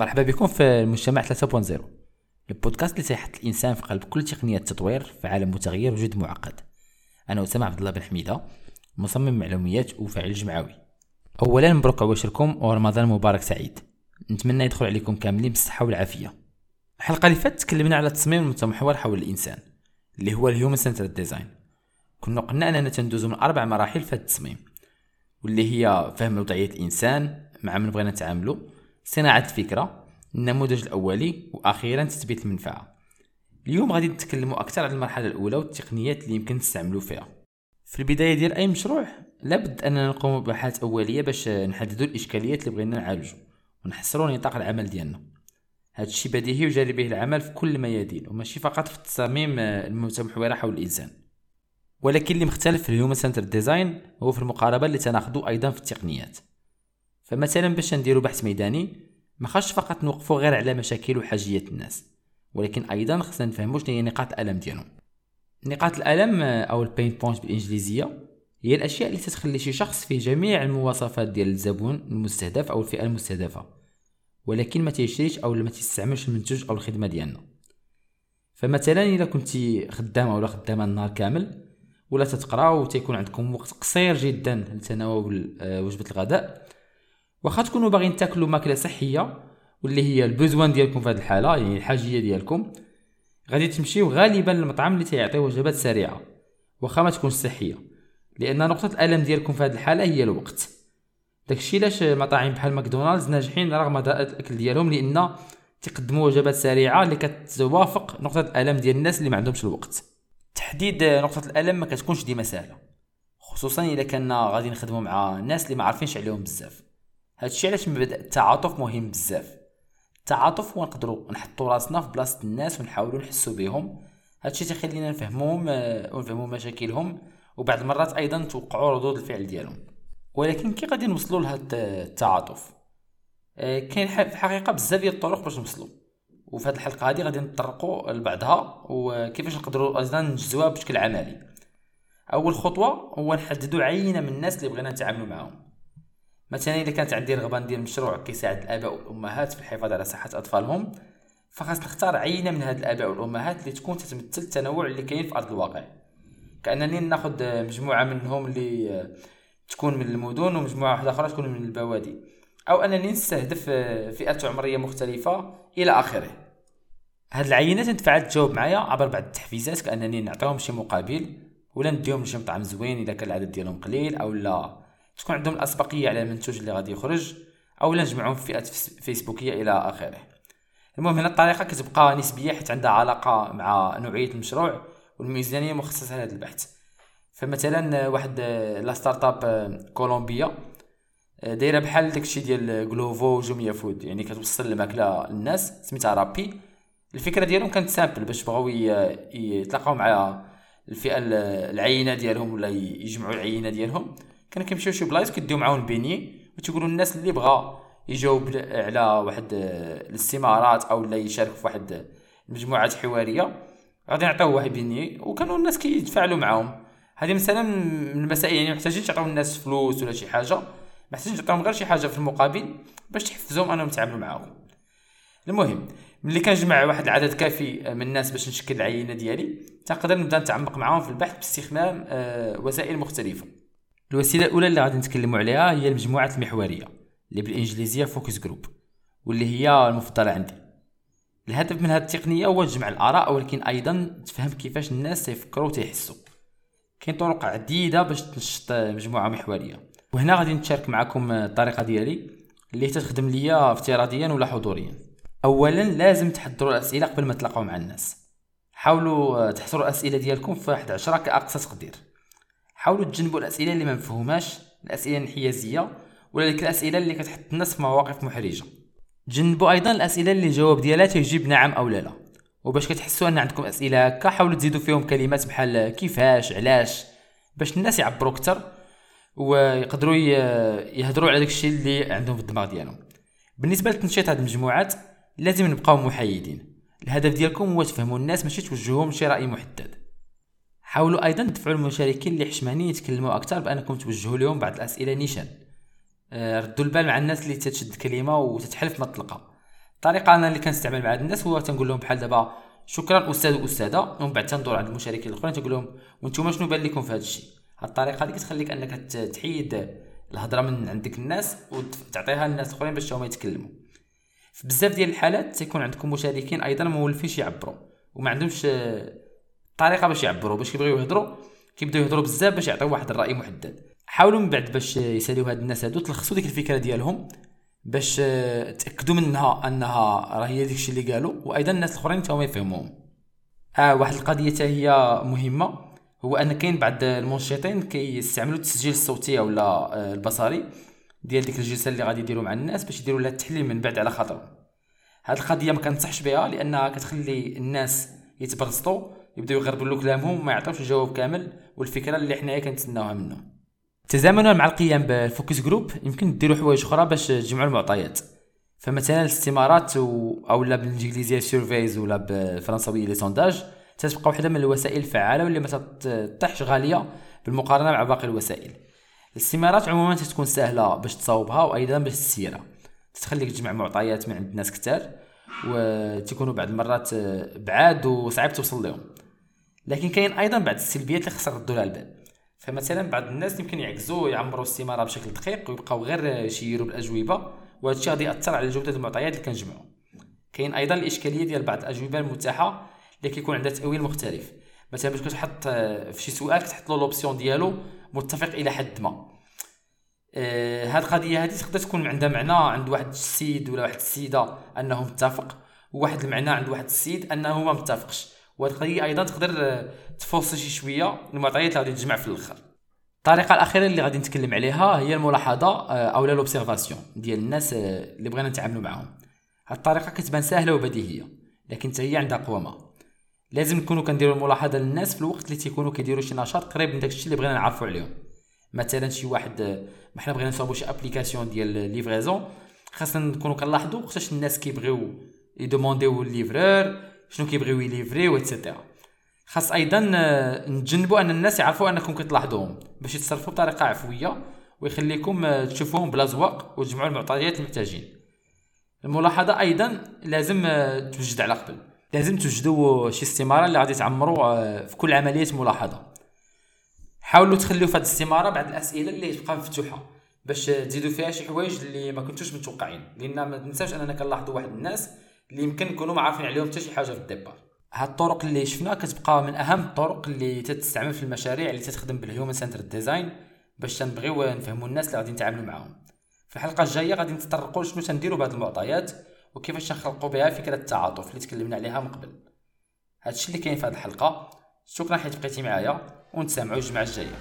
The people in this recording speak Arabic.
مرحبا بكم في المجتمع 3.0 البودكاست اللي تيحط الإنسان في قلب كل تقنيات التطوير في عالم متغير وجد معقد. أنا أسامة عبد الله بن حميدة مصمم معلوميات وفاعل جمعوي. اولا مبروك عواشركم ورمضان مبارك سعيد. نتمنى يدخل عليكم كاملين بالصحة والعافية. الحلقة اللي فاتت تكلمنا على التصميم المتمحور حول الإنسان اللي هو ال human centered design. كنا قلنا أننا تندوز من أربع مراحل في التصميم واللي هي فهم وضعية الإنسان مع من بغينا نتعاملوا صناعة الفكرة النموذج الأولي وأخيرا تثبيت المنفعة. اليوم غادي نتكلموا أكثر على المرحلة الأولى والتقنيات اللي يمكن نستعملوا فيها. في البداية ديال أي مشروع لابد أننا نقوم ببحث أولية باش نحددوا الإشكاليات اللي بغينا نعالجوا ونحصروا نطاق العمل ديالنا. هذا الشيء بديهي وجاري به العمل في كل الميادين وماشي فقط في التصاميم المتمحوره حول الإنسان. ولكن اللي مختلف في ال human centered design هو في المقاربة اللي تناخذوا أيضا في التقنيات. فمثلا باش نديروا بحث ميداني ما خاصش فقط نوقفوا غير على مشاكل وحاجيات الناس ولكن أيضا خصنا نفهموا شنو هي نقاط الألم ديالهم. نقاط الألم أو ال pain point بالإنجليزية هي الأشياء اللي تتخلي شي شخص فيه جميع المواصفات ديال الزبون المستهدف أو الفئة المستهدفة ولكن ما تيشريش أو ما تستعملش المنتوج أو الخدمة ديالنا. فمثلا اذا كنتي خدامه ولا خدامة النهار كامل ولا تتقرأ وتيكون عندكم وقت قصير جدا لتناول آه، وجبة الغداء واخا تكونوا باغيين تاكلوا ماكلة صحية واللي هي البوزوان ديالكم في هذه الحالة يعني الحاجية ديالكم غادي تمشيو غالبا للمطعم اللي تيعطي وجبات سريعة. واخا ما تكونش صحية. لأن نقطة الألم ديالكم في هذه الحالة هي الوقت. داكشي علاش مطاعم بحال ماكدونالدز ناجحين رغم ضاءة الأكل ديالهم لأن تقدموا وجبات سريعة اللي كتوافق نقطة الألم ديال الناس اللي ما عندهمش الوقت. تحديد نقطة الألم ما كتكونش ديما سهلة. خصوصا إذا كنا غادي نخدموا مع ناس اللي ما عارفينش عليهم بزاف. هادشي علاش مبدا التعاطف مهم بزاف. التعاطف هو نقدروا نحطوا راسنا في بلاصة الناس ونحاولوا نحسوا بهم هادشي تيخلينا نفهموهم آه، ونفهموا مشاكلهم. وبعض المرات أيضا نتوقعوا ردود الفعل ديالهم. ولكن كي غادي نوصلوا لهذا التعاطف؟ آه، كاين في الحقيقة بزاف ديال الطرق باش نوصلوا وفي هذه الحلقة هذه غادي نطرقوا لبعضها. وكيفاش نقدروا أيضا نجزوها بشكل عملي؟ أول خطوة هو نحددوا عينة من الناس اللي بغينا نتعاملوا معاهم. مثلا إذا كانت عندي رغبة ندير مشروع كيساعد الآباء والأمهات في الحفاظ على صحة أطفالهم فخاص نختار عينة من هاد الآباء والأمهات اللي تكون تتمثل التنوع اللي كاين في أرض الواقع. كأنني ناخذ مجموعة منهم اللي تكون من المدن ومجموعة واحدة أخرى تكون من البوادي. أو أنني نستهدف فئات عمرية مختلفة إلى آخره. هاد العينات تنفع تجاوب معايا عبر بعض التحفيزات كأنني نعطيهم شي مقابل ولا نديهم لشي مطعم زوين إذا كان العدد ديالهم قليل أو لا. تكون عندهم الأسبقية على المنتوج اللي غادي يخرج أو نجمعهم في فئات فيسبوكية إلى آخره. المهم هنا الطريقة كتبقى نسبية حيت عندها علاقة مع نوعية المشروع والميزانية مخصصة لهذا البحث. فمثلا واحد la startup كولومبيا دايرة بحال داكشي ديال Glovo Jumia Food. يعني كتوصل الماكلة للناس سميتها Rappi. الفكرة ديالهم كانت simple باش بغاو يتلاقاو مع الفئة العينة ديالهم ولا يجمعوا العينة ديالهم. كانوا كيمشيو شي بلايص كيديو معاهم ال beignet وتيقولوا الناس اللي بغا يجاوب على واحد الاستمارات أو لا يشارك في واحد المجموعات حوارية. غادي نعطيوه واحد beignet وكانوا الناس كيتفاعلوا معاهم. هذه مثلا من المسائل يعني محتاجين تعطيو الناس فلوس ولا شي حاجة. محتاجين تعطيهم غير شي حاجة في المقابل باش تحفزهم أنهم يتعاملوا معاهم. المهم ملي كنجمع واحد العدد كافي من الناس باش نشكل العينة ديالي تقدر نبدأ نتعمق معاهم في البحث باستخدام آه، وسائل مختلفة. الوسيلة الأولى اللي غادي نتكلموا عليها هي المجموعات المحورية اللي بالإنجليزية focus group واللي هي المفضلة عندي. الهدف من هذه التقنية هو جمع الآراء ولكن أيضا تفهم كيفاش الناس تيفكروا وتيحسوا كاين طرق عديدة باش تنشط مجموعة محورية. وهنا غادي نتشارك معكم الطريقة ديالي اللي تخدم ليا افتراضيا ولا حضوريا. اولا لازم تحضروا الأسئلة قبل ما تلاقاو مع الناس. حاولوا تحصروا الأسئلة ديالكم في واحد 10 كأقصى تقدير. حاولوا تجنبوا الأسئلة اللي ما مفهوماش الأسئلة الانحيازية ولا ديك الأسئلة اللي كتحط الناس في مواقف محرجة. جنبوا أيضا الأسئلة اللي الجواب ديالها تيجيب نعم أو لا لا. وباش كتحسوا أن عندكم أسئلة هكا حاولوا تزيدوا فيهم كلمات بحال كيفاش علاش باش الناس يعبروا أكثر ويقدروا يهضروا على داكشي اللي عندهم في الدماغ ديالهم. بالنسبة لتنشيط هذه المجموعات لازم نبقاو محايدين. الهدف ديالكم هو تفهموا الناس ماشي توجهوهم شي رأي محدد. حاولوا أيضا تدفعوا المشاركين اللي حشمانين يتكلموا أكثر بأنكم توجهوا لهم بعض الأسئلة نيشان. آه، ردوا البال مع الناس اللي تتشد كلمة وتتحلف ما تطلقها الطريقة أنا اللي كنستعمل مع هاد الناس هو تنقول لهم بحال دابا شكرا أستاذ وأستاذة. ومن بعد تندور عند المشاركين الأخرين تقول لهم وأنتم شنو بان لكم في هذا الشيء؟ هاد الطريقة هذه كتخليك أنك تحيد الهضرة من عندك الناس وتعطيها للناس الأخرين باش هما يتكلموا. في بزاف ديال الحالات تيكون عندكم مشاركين أيضا مولفينش يعبروا وما عندهمش طريقه باش يعبروا باش كيبغيو يهضروا كيبداو يهضروا بزاف باش يعطيو واحد الرأي محدد. حاولوا من بعد باش يساليو هاد الناس هادو تلخصوا ديك الفكرة ديالهم باش تأكدوا منها أنها راه هي داكشي اللي قالوا وأيضا الناس الأخرين تاهما يفهموهم. آه واحد القضية هي مهمة هو أن كاين بعض المنشطين كيستعملوا التسجيل الصوتي اولا آه، البصري ديال ديك الجلسة اللي غادي يديروا مع الناس باش يديروا لها التحليل من بعد على خاطرهم. هاد القضية ما كنصحش بها لأنها كتخلي الناس يتبرسطوا يبداو يغربلوا كلامهم ما يعطيوش الجواب كامل والفكرة اللي حنايا كنتسناوها منه. تزامنا مع القيام بال focus group يمكن ديروا حوايج أخرى باش تجمعوا المعطيات. فمثلا الاستمارات و... أو لا بالإنجليزية surveys ولا بالفرنساوية les sondages تتبقى واحدة من الوسائل الفعالة واللي ما تطيحش غالية بالمقارنة مع باقي الوسائل. الاستمارات عموما تكون سهلة باش تصاوبها وأيضا باش تسيرها. تخليك تجمع معطيات من عند ناس كتار وتكونوا بعض المرات بعاد وصعيب توصل لهم. لكن كاين أيضا بعض السلبيات اللي خصك ردوا لها البال. فمثلا بعض الناس يمكن يعكزوا يعمروا الاستمارة بشكل دقيق ويبقاو غير يشيروا بالاجوبه وهذا الشيء غادي يأثر على جودة المعطيات اللي كنجمعوا. كاين أيضا الإشكالية ديال بعض الأجوبة المتاحة اللي كيكون عندها تأويل مختلف. مثلا باش كتحط في شي سؤال كتحط له لوبسيون ديالو متفق إلى حد ما. آه هاد القضية هذه تقدر تكون عندها معنى عند واحد السيد ولا واحد السيدة انه متفق وواحد المعنى عند واحد السيد أنه ما متفقش. وهاد القضية أيضا تقدر تفوصي شي شوية المعطيات اللي غادي تجمع في الآخر. الطريقة الأخيرة اللي غادي نتكلم عليها هي الملاحظة آه، أو لوبسيرفاسيون ديال الناس آه، اللي بغينا نتعاملوا معاهم. هاد الطريقة كتبان سهله وبديهية لكن هي عندها قوامة. لازم نكونوا كنديروا الملاحظة للناس في الوقت اللي تيكونوا كيديروا شي نشاط قريب من داكشي اللي بغينا نعرفوا عليهم. مثلا شي واحد ما حنا بغينا نصاوبوا شي application ديال livraison خاصنا نكونوا كنلاحظوا وقتاش الناس كيبغيو يدومونديو ال livreur شنو كيبغيو يليفريو et cetera خاص أيضا نتجنبوا أن الناس يعرفوا أنكم كتلاحظوهم باش يتصرفوا بطريقة عفوية ويخليكم تشوفوهم بلا زواق وتجمعوا المعطيات المحتاجين. الملاحظة أيضا لازم توجد على قبل. لازم توجدوا شي استمارة اللي غادي تعمروا آه، في كل عملية ملاحظة. حاولوا تخليو في هذه الاستمارة بعض الأسئلة اللي تبقى مفتوحة باش تزيدوا فيها شي حوايج اللي ما كنتوش متوقعين. لأن ما تنساوش أننا كنلاحظوا واحد الناس اللي يمكن نكونوا ما عارفين عليهم حتى شي حاجة في ال départ. هاد الطرق اللي شفنا كتبقى من أهم الطرق اللي تستعمل في المشاريع اللي تخدم بال human centered design باش تنبغيو نفهموا الناس اللي غادي نتعاملوا معاهم. في الحلقة الجاية غادي نتطرقوا شنو تنديروا بهاد المعطيات وكيفاش نخلقوا بها فكرة التعاطف اللي تكلمنا عليها من قبل. هادشي اللي كاين في هذه الحلقة. شكرا حيت بقيتي معايا ونتسامعوا الجمعة الجاية.